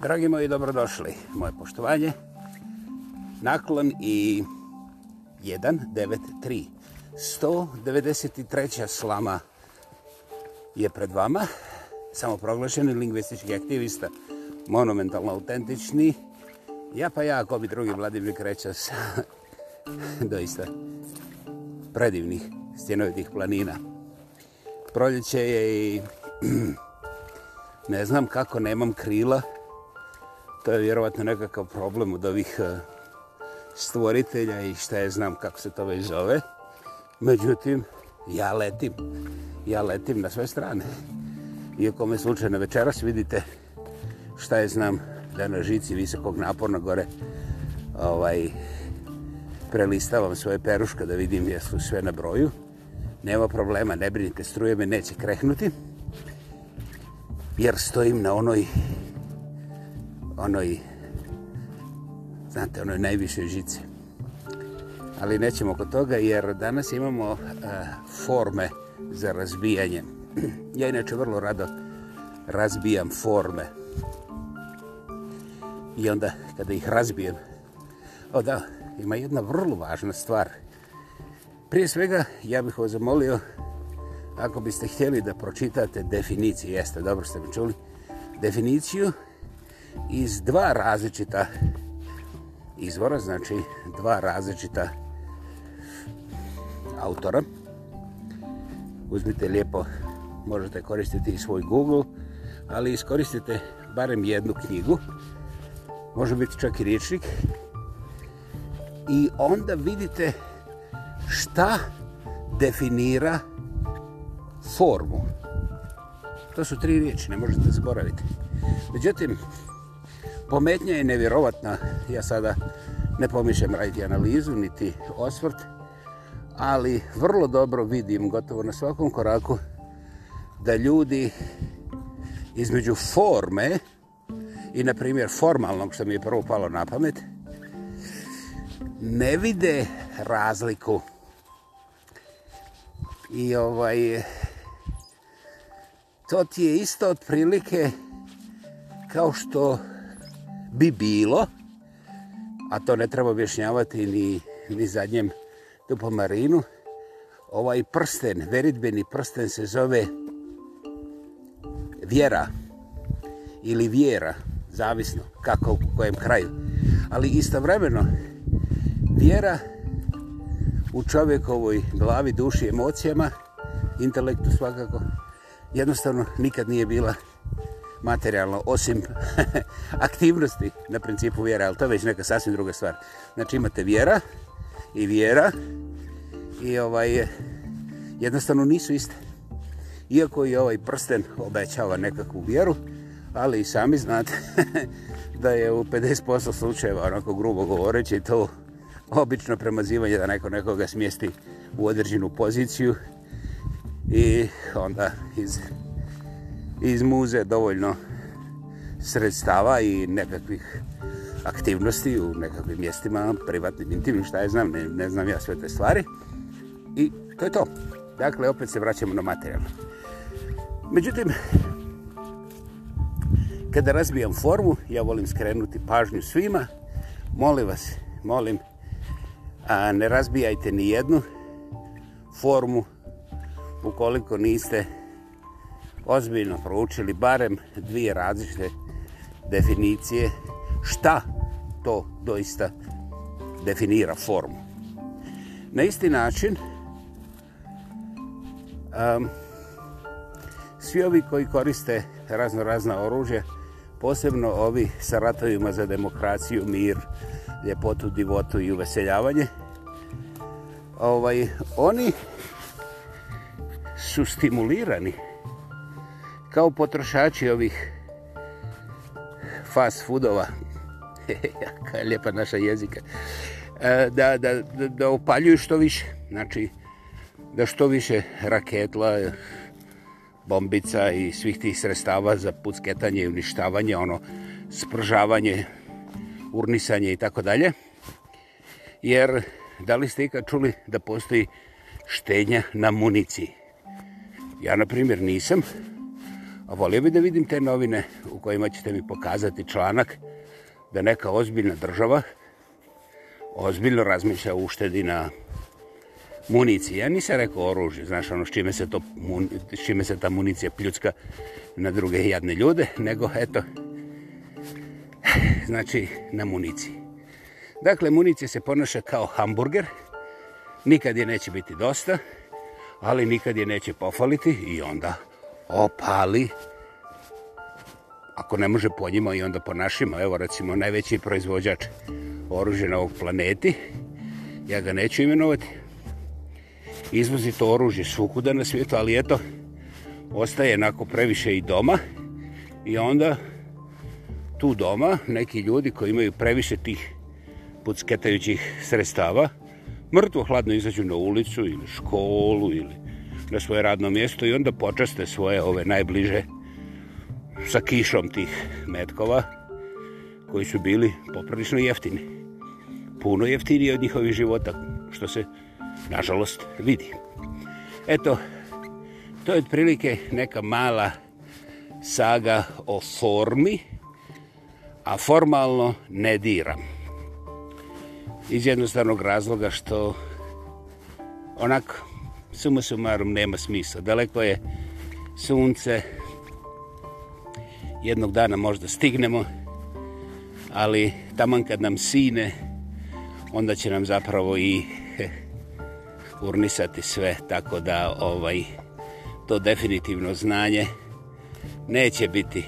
Dragi moji, dobrodošli. Moje poštovanje. Naklon i 193. 193. slama je pred vama. Samo proglašeni lingvistički aktivista. Monumentalno autentični. Ja pa ja, ako bi drugi Vladimir Krećas. Doista. Predivnih stjenovitih planina. Proljeće je i ne znam kako nemam krila to je vjerovatno nekakav problem od ovih e, stvoritelja i šta je znam kako se to već zove. Međutim, ja letim. Ja letim na sve strane. Iako me slučajno večeras vidite šta je znam da na žici visokog naporna gore ovaj, prelistavam svoje peruška da vidim jesu sve na broju. Nema problema, ne brinite, struje me neće krehnuti. Jer stojim na onoj onoj, znate, onoj najvišoj žici. Ali nećemo oko toga jer danas imamo e, forme za razbijanje. Ja inače vrlo rado razbijam forme. I onda kada ih razbijem, o da, ima jedna vrlo važna stvar. Prije svega ja bih vas zamolio ako biste htjeli da pročitate definiciju, jeste, dobro ste mi čuli, definiciju iz dva različita izvora, znači dva različita autora. Uzmite lijepo, možete koristiti i svoj Google, ali iskoristite barem jednu knjigu, može biti čak i riječnik, i onda vidite šta definira formu. To su tri riječi, ne možete zaboraviti. Međutim, Pometnja je nevjerovatna, ja sada ne pomišljam raditi analizu, niti osvrt, ali vrlo dobro vidim, gotovo na svakom koraku, da ljudi između forme i, na primjer, formalnog, što mi je prvo palo na pamet, ne vide razliku. I ovaj, to ti je isto otprilike kao što bi bilo, a to ne treba objašnjavati ni, ni zadnjem tupomarinu, ovaj prsten, veritbeni prsten se zove vjera ili vjera, zavisno kako u kojem kraju. Ali istovremeno, vjera u čovjekovoj glavi, duši, emocijama, intelektu svakako, jednostavno nikad nije bila materijalno, osim aktivnosti na principu vjera, ali to je već neka sasvim druga stvar. Znači imate vjera i vjera i ovaj jednostavno nisu iste. Iako i ovaj prsten obećava nekakvu vjeru, ali i sami znate da je u 50% slučajeva onako grubo govoreći to obično premazivanje da neko nekoga smijesti u određenu poziciju i onda iz izmuze dovoljno sredstava i nekakvih aktivnosti u nekakvim mjestima, privatnim, intimnim, šta je znam, ne, ne znam ja sve te stvari. I to je to. Dakle, opet se vraćamo na materijal. Međutim, kada razbijam formu, ja volim skrenuti pažnju svima. Molim vas, molim, a ne razbijajte ni jednu formu ukoliko niste razbijali ozbiljno proučili barem dvije različite definicije šta to doista definira formu. Na isti način, um, svi ovi koji koriste razno razna oružje, posebno ovi sa ratovima za demokraciju, mir, ljepotu, divotu i uveseljavanje, ovaj, oni su stimulirani kao potrošači ovih fast foodova. Jaka je lijepa naša jezika. Da, e, da, da, da opaljuju što više. Znači, da što više raketla, bombica i svih tih sredstava za pucketanje i uništavanje, ono, spržavanje, urnisanje i tako dalje. Jer, da li ste ikad čuli da postoji štenja na municiji? Ja, na primjer, nisam. A volio bi da vidim te novine u kojima ćete mi pokazati članak da neka ozbiljna država ozbiljno razmišlja o uštedi na municiji. Ja nisam rekao oružje, znaš ono s čime se, to, s čime se ta municija pljucka na druge jadne ljude, nego eto, znači na municiji. Dakle, municija se ponaša kao hamburger, nikad je neće biti dosta, ali nikad je neće pofaliti i onda opali, ako ne može po njima i onda po našima, evo recimo najveći proizvođač oružja na ovog planeti, ja ga neću imenovati, izvozi to oružje svukuda na svijetu, ali eto, ostaje enako previše i doma i onda tu doma neki ljudi koji imaju previše tih pucketajućih sredstava, mrtvo hladno izađu na ulicu ili školu ili na svoje radno mjesto i onda počaste svoje ove najbliže sa kišom tih metkova koji su bili poprilično jeftini. Puno jeftiniji od njihovih života, što se, nažalost, vidi. Eto, to je otprilike neka mala saga o formi, a formalno ne diram. Iz jednostavnog razloga što onako suma sumarum nema smisla. Daleko je sunce, jednog dana možda stignemo, ali taman kad nam sine, onda će nam zapravo i urnisati sve, tako da ovaj to definitivno znanje neće biti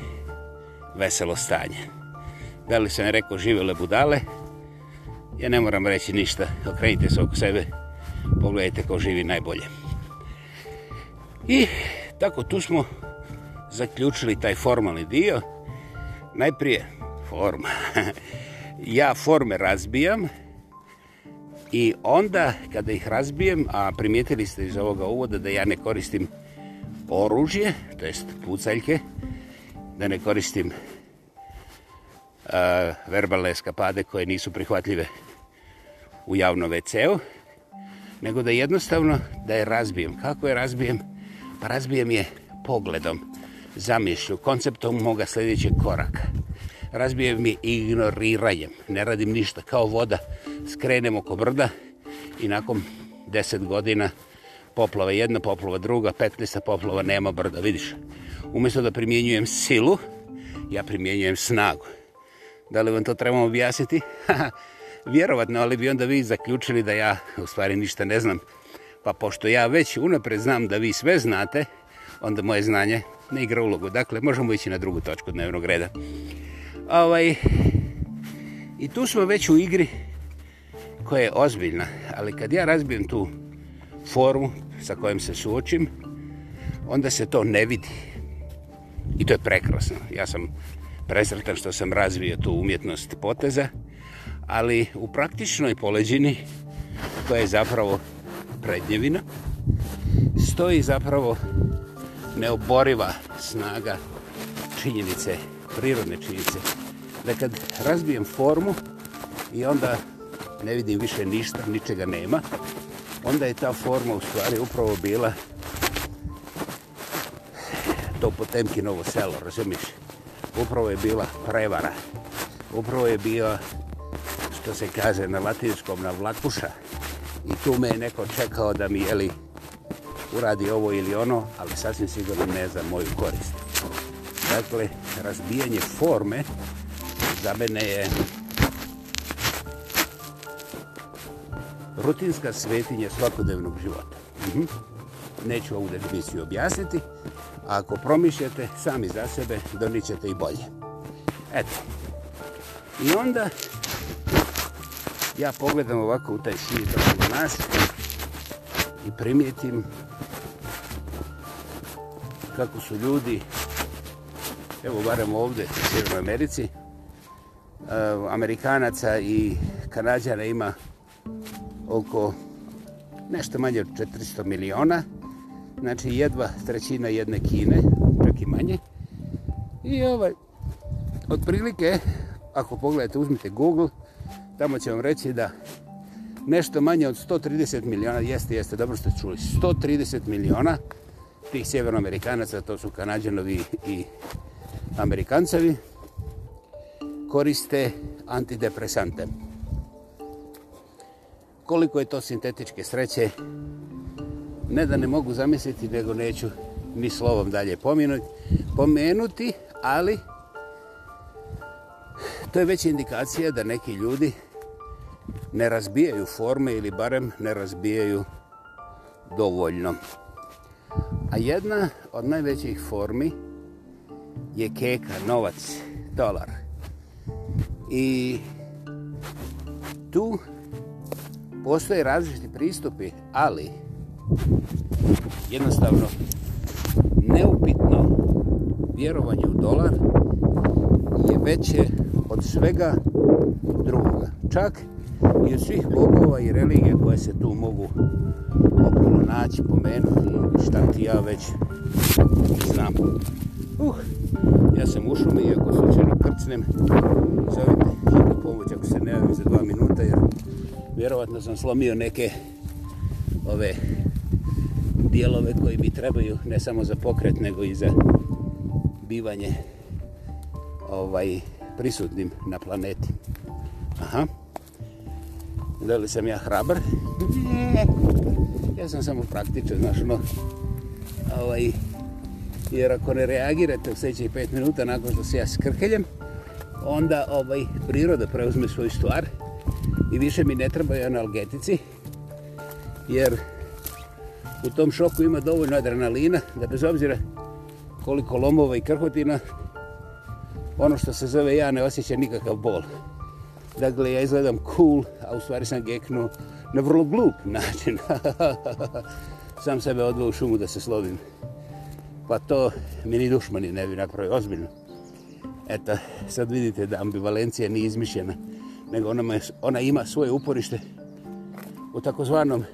veselo stanje. Da li se ne rekao živele budale? Ja ne moram reći ništa, okrenite se oko sebe pogledajte ko živi najbolje. I tako tu smo zaključili taj formalni dio. Najprije forma. Ja forme razbijam i onda kada ih razbijem, a primijetili ste iz ovoga uvoda da ja ne koristim oružje, to jest pucaljke, da ne koristim uh, verbalne eskapade koje nisu prihvatljive u javno WC-u, nego da jednostavno da je razbijem. Kako je razbijem? Pa razbijem je pogledom, zamislju, konceptom moga sljedećeg koraka. Razbijem je ignoriranjem, ne radim ništa, kao voda. Skrenem oko brda i nakon deset godina poplova jedna, poplova druga, petnesta poplova, nema brda, vidiš. Umjesto da primjenjujem silu, ja primjenjujem snagu. Da li vam to trebamo objasniti? Haha vjerovatno, ali bi onda vi zaključili da ja u stvari ništa ne znam. Pa pošto ja već unapred znam da vi sve znate, onda moje znanje ne igra ulogu. Dakle, možemo ići na drugu točku dnevnog reda. Ovaj, I tu smo već u igri koja je ozbiljna, ali kad ja razbijem tu formu sa kojom se suočim, onda se to ne vidi. I to je prekrasno. Ja sam presretan što sam razvio tu umjetnost poteza, ali u praktičnoj poleđini koja je zapravo prednjevina stoji zapravo neoboriva snaga činjenice, prirodne činjenice da kad razbijem formu i onda ne vidim više ništa, ničega nema onda je ta forma u stvari upravo bila to potemki novo selo, razumiješ? Upravo je bila prevara. Upravo je bila što se kaže na latinskom, na vlakuša. I tu me je neko čekao da mi, jeli, uradi ovo ili ono, ali sasvim sigurno ne za moju korist. Dakle, razbijanje forme za mene je rutinska svetinja svakodnevnog života. Mhm. Neću ovu definiciju objasniti, a ako promišljate sami za sebe, donit ćete i bolje. Eto. I onda ja pogledam ovako u taj svijet oko nas i primijetim kako su ljudi, evo barem ovdje u Sjevernoj Americi, eh, Amerikanaca i Kanadjana ima oko nešto manje od 400 miliona, znači jedva trećina jedne Kine, čak i manje. I ovaj, otprilike, ako pogledate, uzmite Google, tamo će vam reći da nešto manje od 130 miliona, jeste, jeste, dobro ste čuli, 130 miliona tih sjevernoamerikanaca, to su kanadjanovi i amerikancevi, koriste antidepresante. Koliko je to sintetičke sreće, ne da ne mogu zamisliti, nego neću ni slovom dalje pominuti, pomenuti, ali to je već indikacija da neki ljudi ne razbijaju forme ili barem ne razbijaju dovoljno. A jedna od najvećih formi je keka, novac, dolar. I tu postoje različiti pristupi, ali jednostavno neupitno vjerovanje u dolar je veće od svega drugoga. Čak i od svih bogova i religija koje se tu mogu okolo naći, pomenuti, šta ti ja već znam. Uh, ja sam ušao mi, iako slučajno krcnem, zovite hitnu pomoć ako se ne javim za dva minuta, jer vjerovatno sam slomio neke ove dijelove koji mi trebaju ne samo za pokret, nego i za bivanje ovaj prisutnim na planeti. Aha. Uh -huh da li sam ja hrabar? Ne, ja sam samo praktičan, znaš, no, ovaj, jer ako ne reagirate u sljedećih pet minuta nakon što se ja skrheljem, onda ovaj, priroda preuzme svoju stvar i više mi ne trebaju analgetici, jer u tom šoku ima dovoljno adrenalina, da bez obzira koliko lomova i krhotina, ono što se zove ja ne osjeća nikakav bol. Dakle, ja izgledam cool, a u stvari sam geknuo na vrlo glup način. sam sebe odveo u šumu da se slovim. Pa to mi ni dušmani ne bi napravio ozbiljno. Eto, sad vidite da ambivalencija nije izmišljena, nego ona, ona ima svoje uporište u takozvanom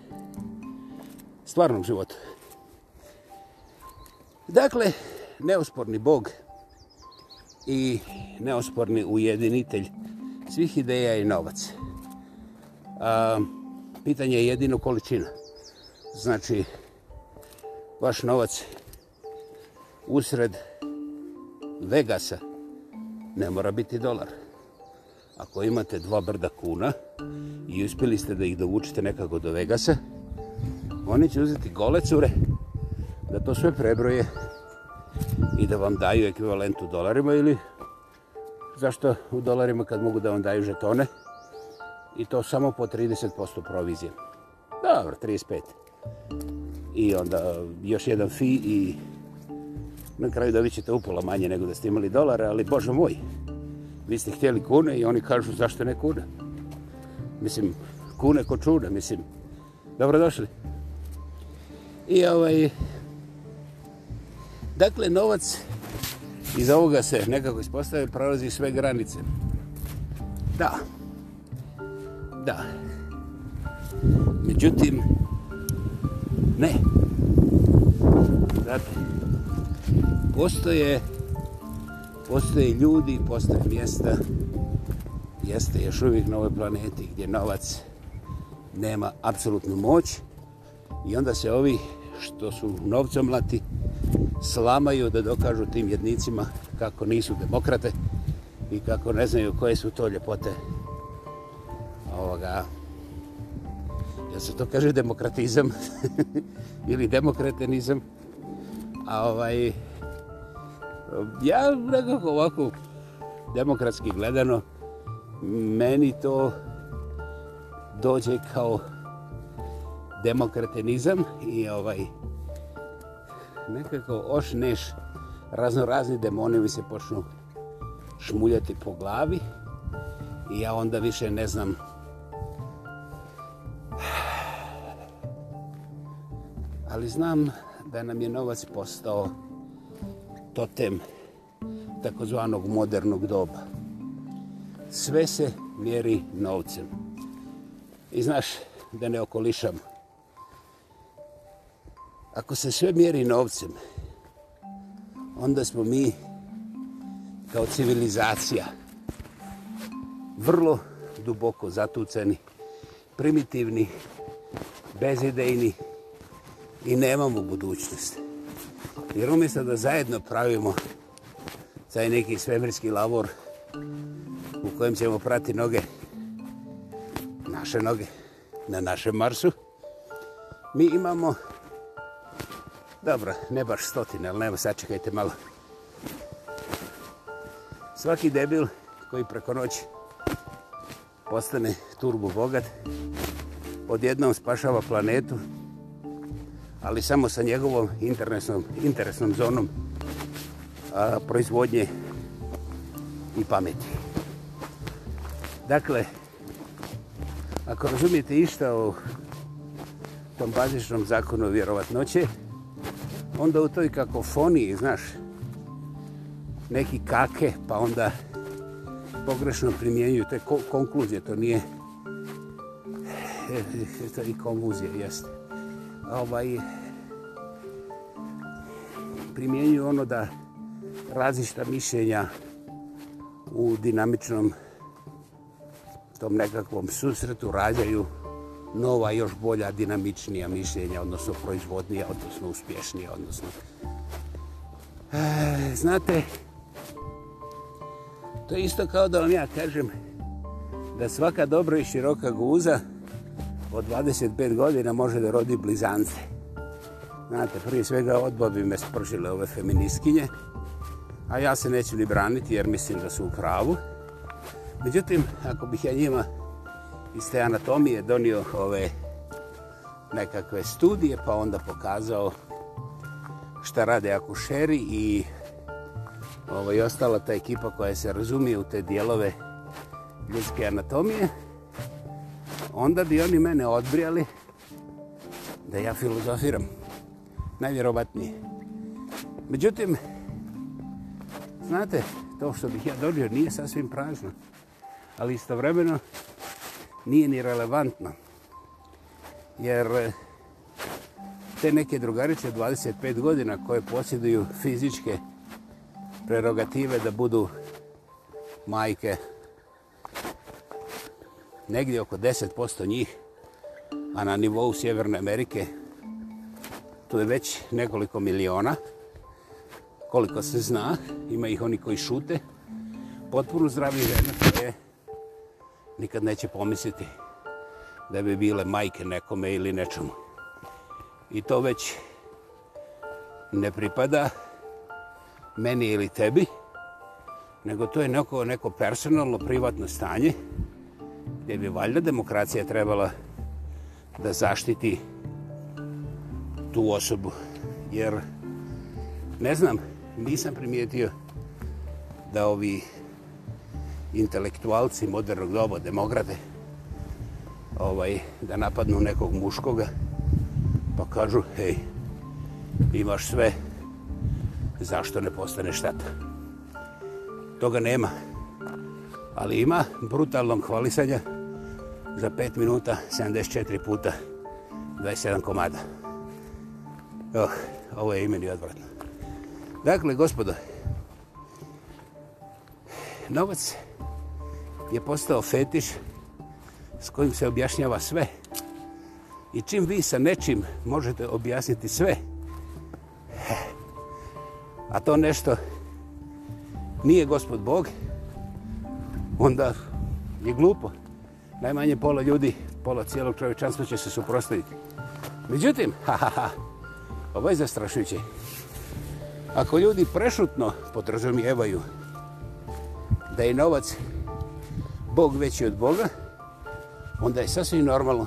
stvarnom životu. Dakle, neosporni Bog i neosporni ujedinitelj svih ideja i novac. A, pitanje je jedino količina. Znači, vaš novac usred Vegasa ne mora biti dolar. Ako imate dva brda kuna i uspjeli ste da ih dovučite nekako do Vegasa, oni će uzeti gole cure da to sve prebroje i da vam daju ekvivalent u dolarima ili zašto u dolarima kad mogu da vam daju žetone i to samo po 30% provizije. Dobro, 35. I onda e, još jedan fi i na kraju da vi ćete upola manje nego da ste imali dolara, ali bože moj, vi ste htjeli kune i oni kažu zašto ne kune. Mislim, kune ko čuna, mislim, dobrodošli. I ovaj, dakle, novac iz ovoga se nekako ispostavlja prolazi sve granice. Da. Da. Međutim, ne. Znate, postoje, postoje ljudi, postoje mjesta, mjesta još uvijek na ovoj planeti gdje novac nema apsolutnu moć i onda se ovi što su novcom lati, slamaju da dokažu tim jednicima kako nisu demokrate i kako ne znaju koje su to ljepote ovoga jel se to kaže demokratizam ili demokratenizam a ovaj ja nekako ovako demokratski gledano meni to dođe kao demokratenizam i ovaj nekako ošneš, razno razni demoni mi se počnu šmuljati po glavi i ja onda više ne znam ali znam da nam je novac postao totem takozvanog modernog doba sve se mjeri novcem i znaš da ne okolišam Ako se sve mjeri novcem, onda smo mi kao civilizacija vrlo duboko zatuceni, primitivni, bezidejni i nemamo budućnost. Jer umjesto da zajedno pravimo taj neki svemirski lavor u kojem ćemo prati noge, naše noge, na našem Marsu, mi imamo Dobro, ne baš stotine, ali nema, sačekajte malo. Svaki debil koji preko noći postane turbu bogat, odjednom spašava planetu, ali samo sa njegovom interesnom, interesnom zonom a, proizvodnje i pameti. Dakle, ako razumijete išta o tom bazičnom zakonu vjerovatnoće, onda u toj kakofoniji, znaš, neki kake, pa onda pogrešno primjenjuju te ko konkluzije, to nije to i konkluzije, jeste. Ovaj, primjenjuju ono da različita mišljenja u dinamičnom tom nekakvom susretu rađaju nova, još bolja, dinamičnija mišljenja, odnosno proizvodnija, odnosno uspješnija, odnosno... E, znate, to je isto kao da vam ja kažem da svaka dobra i široka guza od 25 godina može da rodi blizance. Znate, prije svega odbod bi me spržile ove feminiskinje, a ja se neću ni braniti jer mislim da su u pravu. Međutim, ako bih ja njima iz te anatomije donio ove nekakve studije, pa onda pokazao šta rade akušeri i ovo, i ostala ta ekipa koja se razumije u te dijelove ljudske anatomije, onda bi oni mene odbrijali da ja filozofiram. Najvjerovatnije. Međutim, znate, to što bih ja dobio nije sasvim prazno, ali istovremeno nije ni relevantna. Jer eh, te neke drugarice 25 godina koje posjeduju fizičke prerogative da budu majke, negdje oko 10% njih, a na nivou Sjeverne Amerike, tu je već nekoliko miliona, koliko se zna, ima ih oni koji šute, potpuno zdravi žena koje nikad neće pomisliti da bi bile majke nekome ili nečemu. I to već ne pripada meni ili tebi, nego to je neko, neko personalno, privatno stanje gdje bi valjda demokracija trebala da zaštiti tu osobu. Jer, ne znam, nisam primijetio da ovi intelektualci modernog doba, demokrate, ovaj, da napadnu nekog muškoga, pa kažu, hej, imaš sve, zašto ne postaneš tata? Toga nema, ali ima brutalnog hvalisanja za 5 minuta 74 puta 27 komada. Oh, ovo je imen i odvratno. Dakle, gospodo, novac je postao fetiš s kojim se objašnjava sve. I čim vi sa nečim možete objasniti sve, a to nešto nije gospod Bog, onda je glupo. Najmanje pola ljudi, pola cijelog čovječanstva će se suprostaviti. Međutim, ha, ha, ha, ovo je zastrašujuće. Ako ljudi prešutno podrazumijevaju da je novac Bog veći od Boga, onda je sasvim normalno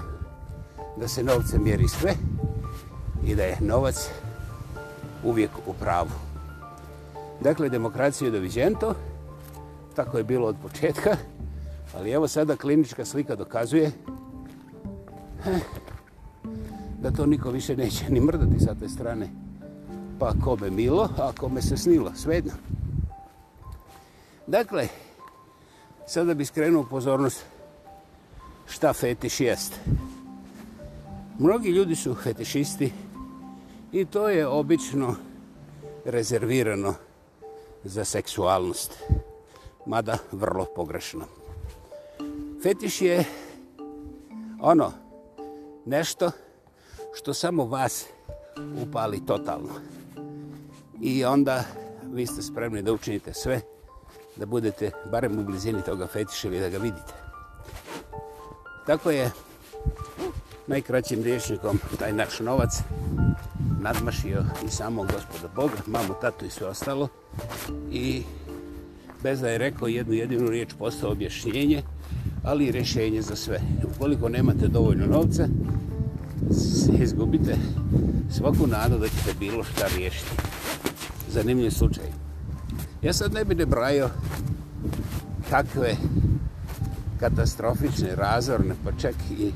da se novce mjeri sve i da je novac uvijek u pravu. Dakle, demokracija je doviđento, tako je bilo od početka, ali evo sada klinička slika dokazuje eh, da to niko više neće ni mrdati sa te strane. Pa kome milo, a kome se snilo, svejedno. Dakle, Sada bih skrenuo pozornost šta fetiš jeste. Mnogi ljudi su fetišisti i to je obično rezervirano za seksualnost. Mada vrlo pogrešno. Fetiš je ono nešto što samo vas upali totalno. I onda vi ste spremni da učinite sve da budete barem u blizini toga fetiša ili da ga vidite. Tako je najkraćim rječnikom taj naš novac nadmašio i samo gospoda Boga, mamu, tatu i sve ostalo. I Beza je rekao jednu jedinu riječ, postao objašnjenje, ali i rješenje za sve. Ukoliko nemate dovoljno novca, izgubite svaku nadu da ćete bilo šta riješiti. Zanimljiv slučaj. Ja sad ne bi ne brajao kakve katastrofične, razorne, pa čak i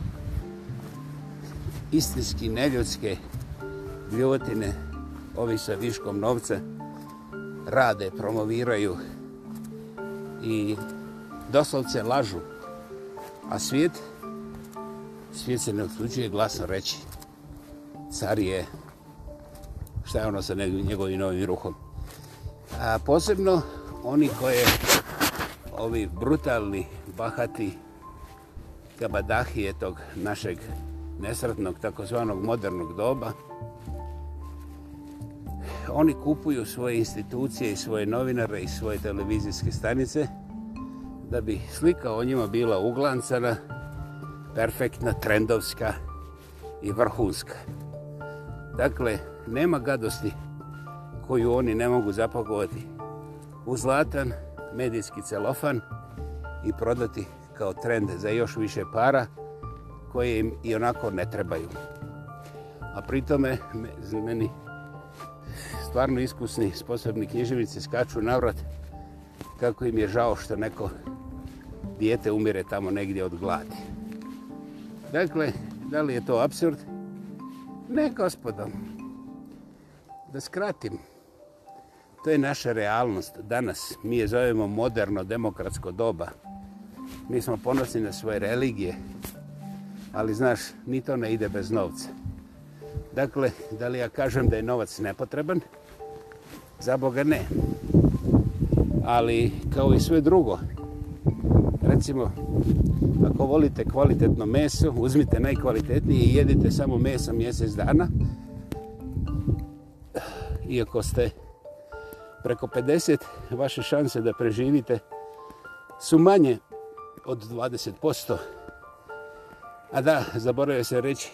istinski neljudske ljutine ovi sa viškom novca rade, promoviraju i doslovce lažu. A svijet, svijet se ne otključuje glasno reći. Car je, šta je ono sa njegovim novim ruhom? A posebno oni koje ovi brutalni, bahati gabadahije tog našeg nesretnog takozvanog modernog doba, oni kupuju svoje institucije i svoje novinare i svoje televizijske stanice da bi slika o njima bila uglancana, perfektna, trendovska i vrhunska. Dakle, nema gadosti koju oni ne mogu zapakovati u zlatan medijski celofan i prodati kao trend za još više para koje im i onako ne trebaju. A pritome meni stvarno iskusni, sposobni književnici skaču na vrat kako im je žao što neko dijete umire tamo negdje od gladi. Dakle, da li je to absurd? Ne, gospodom. Da skratim. To je naša realnost danas. Mi je zovemo moderno demokratsko doba. Mi smo ponosni na svoje religije, ali znaš, ni to ne ide bez novca. Dakle, da li ja kažem da je novac nepotreban? Za Boga ne. Ali kao i sve drugo, recimo, ako volite kvalitetno meso, uzmite najkvalitetnije i jedite samo meso mjesec dana, iako ste preko 50, vaše šanse da preživite su manje od 20%. A da, zaboravio se reći,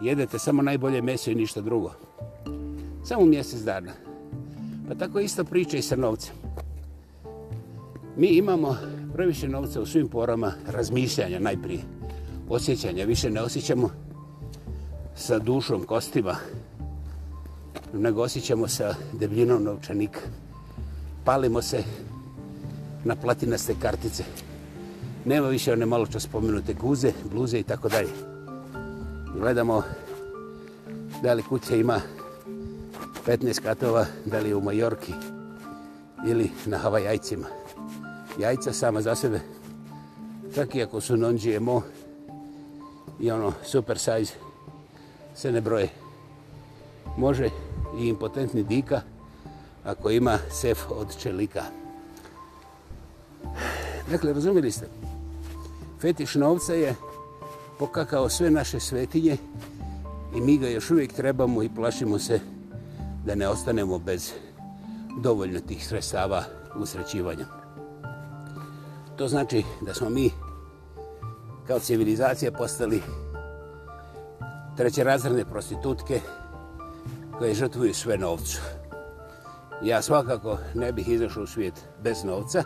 jedete samo najbolje meso i ništa drugo. Samo mjesec dana. Pa tako isto priča i sa novcem. Mi imamo previše novca u svim porama razmišljanja najprije. Osjećanja više ne osjećamo sa dušom, kostima, kostima nego osjećamo sa debljinom novčanika. Palimo se na platinaste kartice. Nema više one malo čas spomenute guze, bluze i tako dalje. Gledamo da li kuća ima 15 katova, da li u Majorki ili na Havajajcima. Jajca sama za sebe, čak i ako su non GMO i ono super size, se ne broje. Može i impotentni dika ako ima sef od čelika. Dakle, razumili ste, fetiš novca je pokakao sve naše svetinje i mi ga još uvijek trebamo i plašimo se da ne ostanemo bez dovoljno tih sredstava usrećivanja. To znači da smo mi kao civilizacija postali treće razredne prostitutke, koje žrtvuju sve novcu. Ja svakako ne bih izašao u svijet bez novca,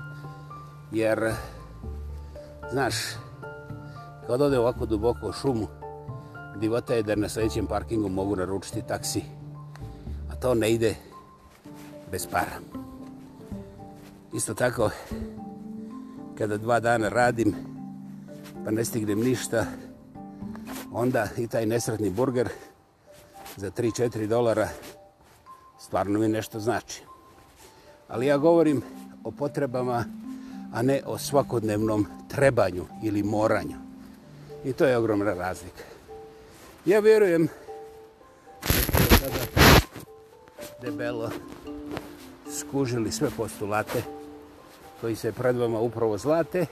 jer, znaš, kad ode ovako duboko šumu, divota je da na sljedećem parkingu mogu naručiti taksi, a to ne ide bez para. Isto tako, kada dva dana radim, pa ne stignem ništa, onda i taj nesretni burger, za 3-4 dolara stvarno mi nešto znači. Ali ja govorim o potrebama, a ne o svakodnevnom trebanju ili moranju. I to je ogromna razlika. Ja vjerujem da je debelo skužili sve postulate koji se pred vama upravo zlate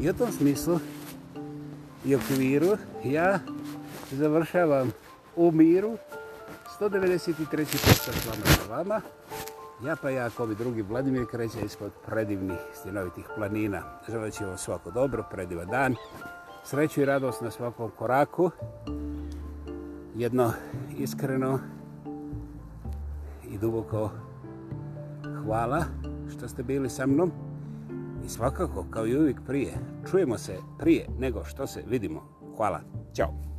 i u tom smislu i okviru ja završavam u miru. 193. postav vama za vama. Ja pa ja, kovi drugi Vladimir kreće ispod predivnih stinovitih planina. Želeći vam svako dobro, prediva dan. Sreću i radost na svakom koraku. Jedno iskreno i duboko hvala što ste bili sa mnom. I svakako, kao i uvijek prije, čujemo se prije nego što se vidimo. Hvala. Ćao.